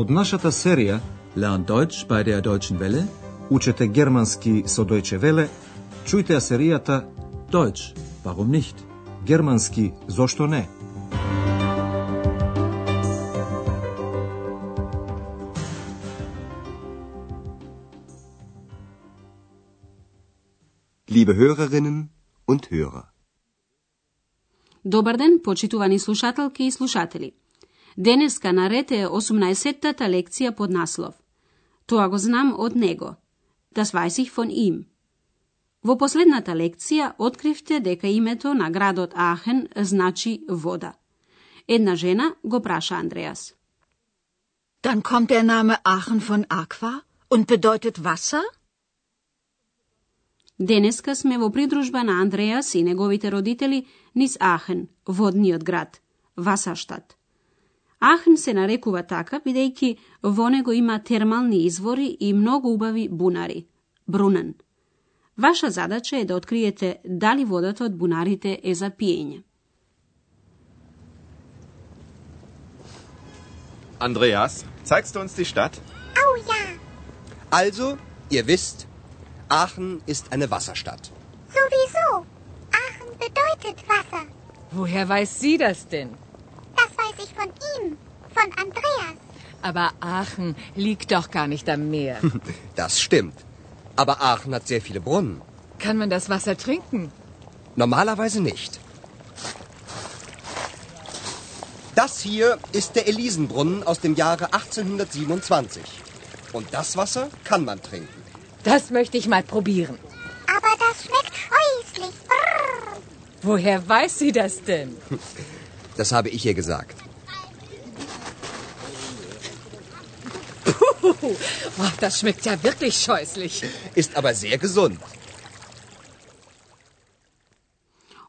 Од нашата серија Lern Deutsch bei der Deutschen Welle. Учете германски со Deutsche Welle, чујте ја серијата Deutsch, warum nicht? Германски зошто не? Liebe Hörerinnen und Hörer. Добар ден, почитувани слушателки и слушатели. Денеска наред е 18-тата лекција под наслов. Тоа го знам од него. Das weiß ich von ihm. Во последната лекција откривте дека името на градот Ахен значи вода. Една жена го праша Андреас. Dann kommt der Name Aachen von Aqua und bedeutet Wasser? Денеска сме во придружба на Андреас и неговите родители низ Ахен, водниот град, Васаштат. Aachen, se na reku Vataka, Vonego ima termalni izvori i mnogo ubavi bunari, brunan. Vaša zadaća je da otkrijete da li od bunarite je za pijenje. Andreas, zeigst du uns die Stadt? Oh, ja. Also, ihr wisst, Aachen ist eine Wasserstadt. Sowieso. Aachen bedeutet Wasser. Woher weiß sie das denn? Von Andreas. Aber Aachen liegt doch gar nicht am Meer. Das stimmt. Aber Aachen hat sehr viele Brunnen. Kann man das Wasser trinken? Normalerweise nicht. Das hier ist der Elisenbrunnen aus dem Jahre 1827. Und das Wasser kann man trinken. Das möchte ich mal probieren. Aber das schmeckt scheußlich. Brrr. Woher weiß sie das denn? Das habe ich ihr gesagt. Oh, das schmeckt ja wirklich scheußlich. Ist aber sehr gesund.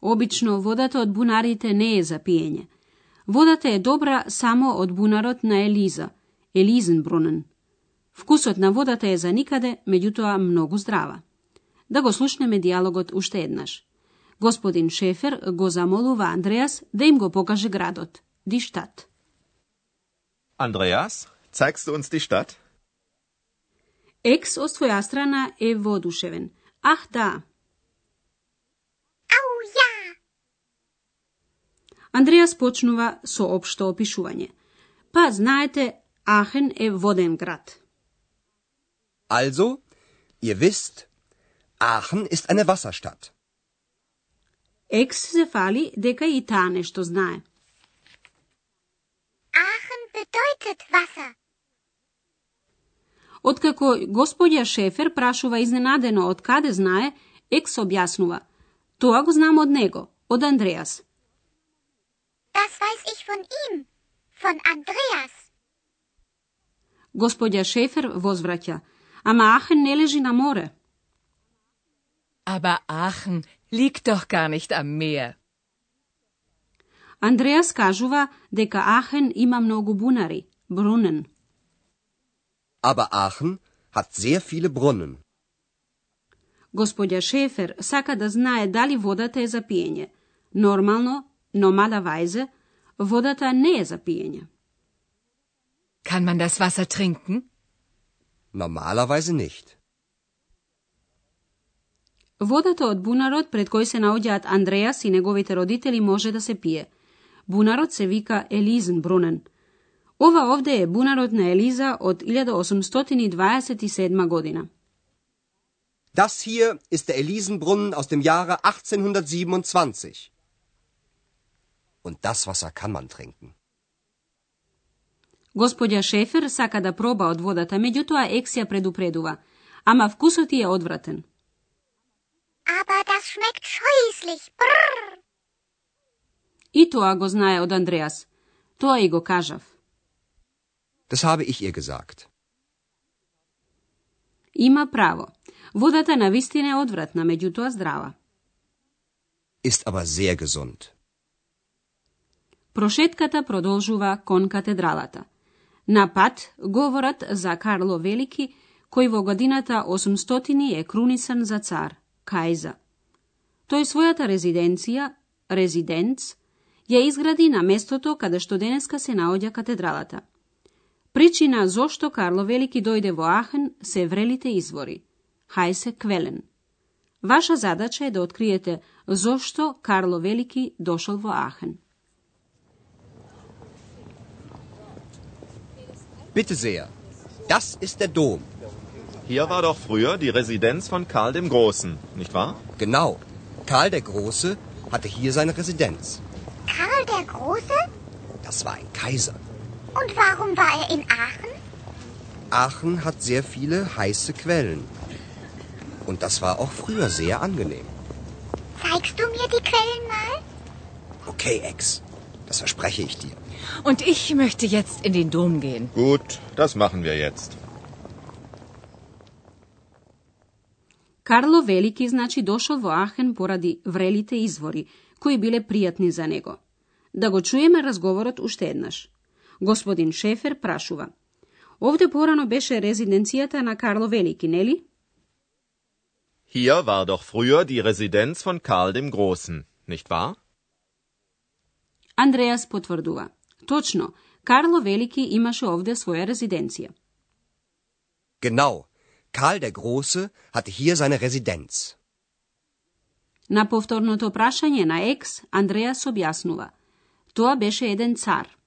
Обично водата од бунарите не е за пиење. Водата е добра само од бунарот на Елиза, Елизенбрунен. Вкусот на водата е за никаде, меѓутоа многу здрава. Да го слушнеме диалогот уште еднаш. Господин Шефер го замолува Андреас да им го покаже градот, Ди штат. Zeigst du uns die Stadt? Екс од своја страна е воодушевен. Ах, да, Au ja, Андреас почнува со општо опишување. Па, знаете, Ахен е воден град. Also, ihr wisst, Aachen ist eine Wasserstadt. Екс се фали дека и таа нешто знае. Aachen bedeutet Wasser. Откако господја Шефер прашува изненадено од каде знае, Екс објаснува. Тоа го знам од него, од Андреас. Das weiß ich von ihm, von Andreas. Господја Шефер возвраќа. Ама Ахен не лежи на море. Aber Aachen liegt doch gar nicht am Meer. Андреас кажува дека Ахен има многу бунари, брунен. Aber Aachen hat sehr viele Brunnen. Господја Шефер сака да знае дали водата е за пиење. Нормално, но мала вајзе, водата не е за пиење. Kann man das Wasser trinken? Normalerweise nicht. Водата од бунарот пред кој се наоѓаат Андреас и неговите родители може да се пие. Бунарот се вика Елизен Брунен. Ова овде е бунарот на Елиза од 1827 година. Das hier ist der Elisenbrunnen aus dem Jahre 1827. Und das Wasser kann man trinken. Господја Шефер сака да проба од водата, меѓутоа Екс ја предупредува. Ама вкусот е одвратен. Aber das schmeckt scheußlich. Brrr. И тоа го знае од Андреас. Тоа и го кажав. Das habe ich ihr gesagt. Има право. Водата на вистина е одвратна, меѓутоа здрава. Ist aber sehr gesund. Прошетката продолжува кон катедралата. На пат говорат за Карло Велики, кој во годината 800 е крунисан за цар, Кајза. Тој својата резиденција, резиденц, ја изгради на местото каде што денеска се наоѓа катедралата. Причина зошто Карло Велики дојде во Ахен се врелите извори. Хајсе Квелен. Ваша задача е да откриете зошто Карло Велики дошол во Ахен. Bitte sehr. Das ist der Dom. Hier war doch früher die Residenz von Karl dem Großen, nicht wahr? Genau. Karl der Große hatte hier seine Residenz. Karl der Große? Das war ein Kaiser. Und warum war er in Aachen? Aachen hat sehr viele heiße Quellen. Und das war auch früher sehr angenehm. Zeigst du mir die Quellen mal? Okay, Ex. Das verspreche ich dir. Und ich möchte jetzt in den Dom gehen. Gut, das machen wir jetzt. Карло Велики значи дошол во Ахен поради врелите извори, кои биле пријатни за него. Да го чуеме разговорот уште еднаш. Господин Шефер прашува. Овде порано беше резиденцијата на Карло Велики, нели? Hier war doch früher die Residenz von Karl dem Großen, nicht wahr? Андреас потврдува. Точно, Карло Велики имаше овде своја резиденција. Genau. Karl der Große hatte hier seine Residenz. На повторното прашање на Екс, Андреас објаснува. Тоа беше еден цар.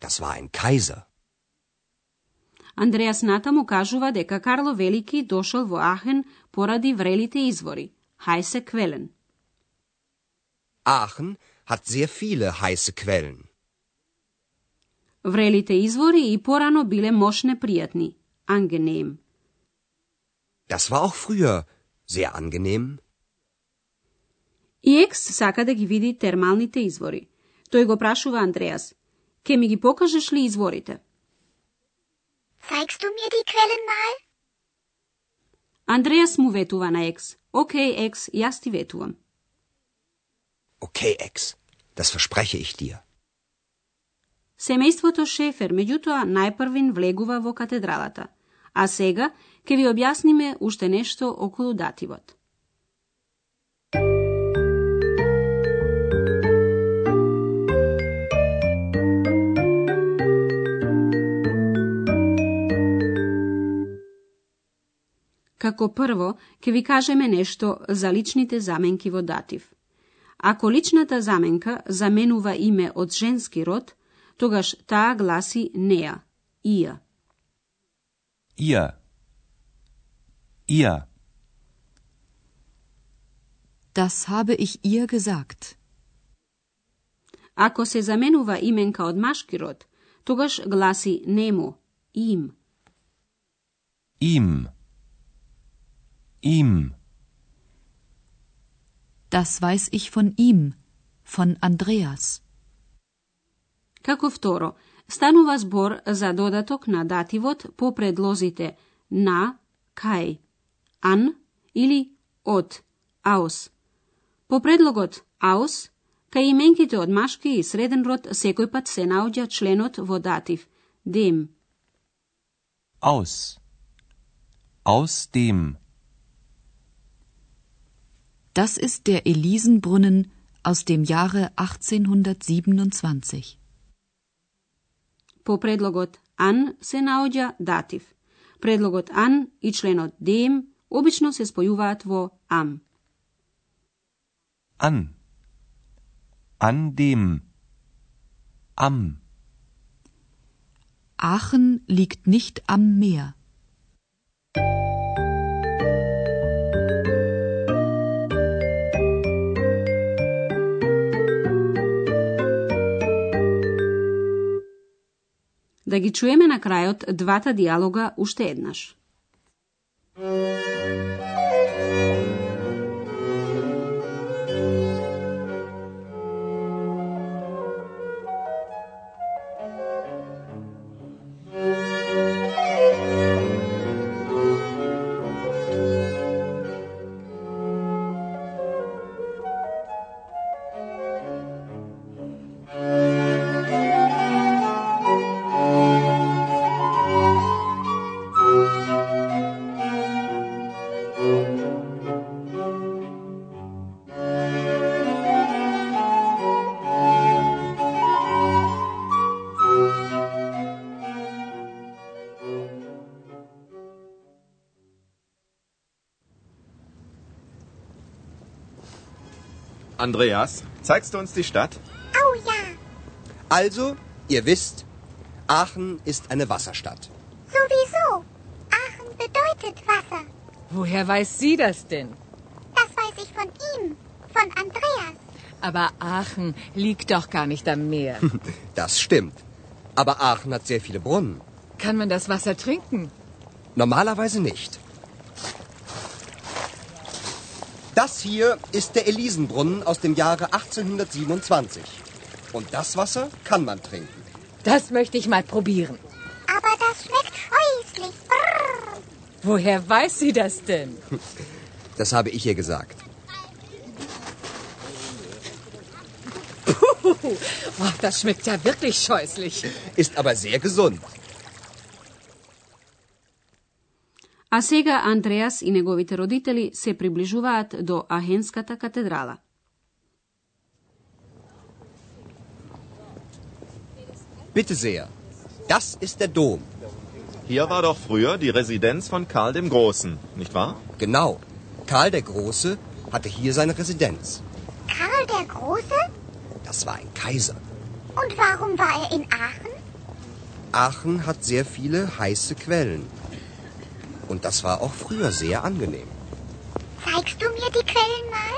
Das war ein Kaiser. Андреас натаму кажува дека Карло Велики дошол во Ахен поради врелите извори, Хајсе Квелен. Aachen hat sehr viele heiße Quellen. Врелите извори и порано биле мощне пријатни, angenehm. Das war auch früher sehr angenehm. И Екс сака да ги види термалните извори. Тој го прашува Андреас. Ке ми ги покажеш ли изворите? Zeigst du mir die Quellen mal? Андреас му ветува на Екс. Окей, Екс, јас ти ветувам. Okay, Ex. Das verspreche ich dir. Семејството Шефер, меѓутоа, најпрвин влегува во катедралата. А сега, ќе ви објасниме уште нешто околу дативот. Како прво, ќе ви кажеме нешто за личните заменки во датив. Ако личната заменка заменува име од женски род, тогаш таа гласи неа, ија. Ihr. Ihr. Das habe ich ihr gesagt. Ако се заменува именка од машки род, тогаш гласи нему, им. Ihm. Ihm. Das weiß ich von ihm, von Andreas. Како второ, станува збор за додаток на дативот по предлозите на, кај, ан или од, аус. По предлогот аус, кај именките од машки и среден род секој пат се наоѓа членот во датив, дем. Aus. Aus dem. Das ist der Elisenbrunnen aus dem Jahre 1827. По предлогот ан се наоѓа датив. Предлогот ан и членот дем обично се спојуваат во ам. An. An dem. Am. Aachen liegt nicht am Meer. Да ги чуеме на крајот двата диалога уште еднаш. Andreas, zeigst du uns die Stadt? Oh ja, Also, ihr wisst, Aachen ist eine Wasserstadt. sowieso. Aachen bedeutet Wasser. Woher weiß sie das denn? Das weiß ich von ihm, von Andreas. Aber Aachen liegt doch gar nicht am Meer. Das stimmt. Aber Aachen hat sehr viele Brunnen. Kann man das Wasser trinken? Normalerweise nicht. Das hier ist der Elisenbrunnen aus dem Jahre 1827. Und das Wasser kann man trinken. Das möchte ich mal probieren. Aber das schmeckt scheußlich. Brrr. Woher weiß sie das denn? Das habe ich ihr gesagt. Puh, oh, das schmeckt ja wirklich scheußlich. Ist aber sehr gesund. a sega Andreas i njegovite roditelji se približuvaat do Ahenskata katedrala. Bitte sehr, das ist der Dom. Hier war doch früher die Residenz von Karl dem Großen, nicht wahr? Genau. Karl der Große hatte hier seine Residenz. Karl der Große? Das war ein Kaiser. Und warum war er in Aachen? Aachen hat sehr viele heiße Quellen. Und das war auch früher sehr angenehm. Zeigst du mir die Quellen mal?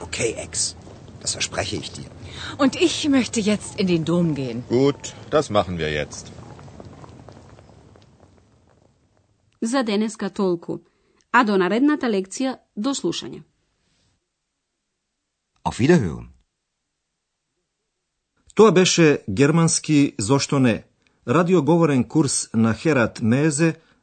Okay, Ex. Das verspreche ich dir. Und ich möchte jetzt in den Dom gehen. Gut, das machen wir jetzt. За денеска толку, а до наредната лекција до слушање. Auf Wiederhören. Тоа беше германски зошто не, радиоговорен курс на Херат Мезе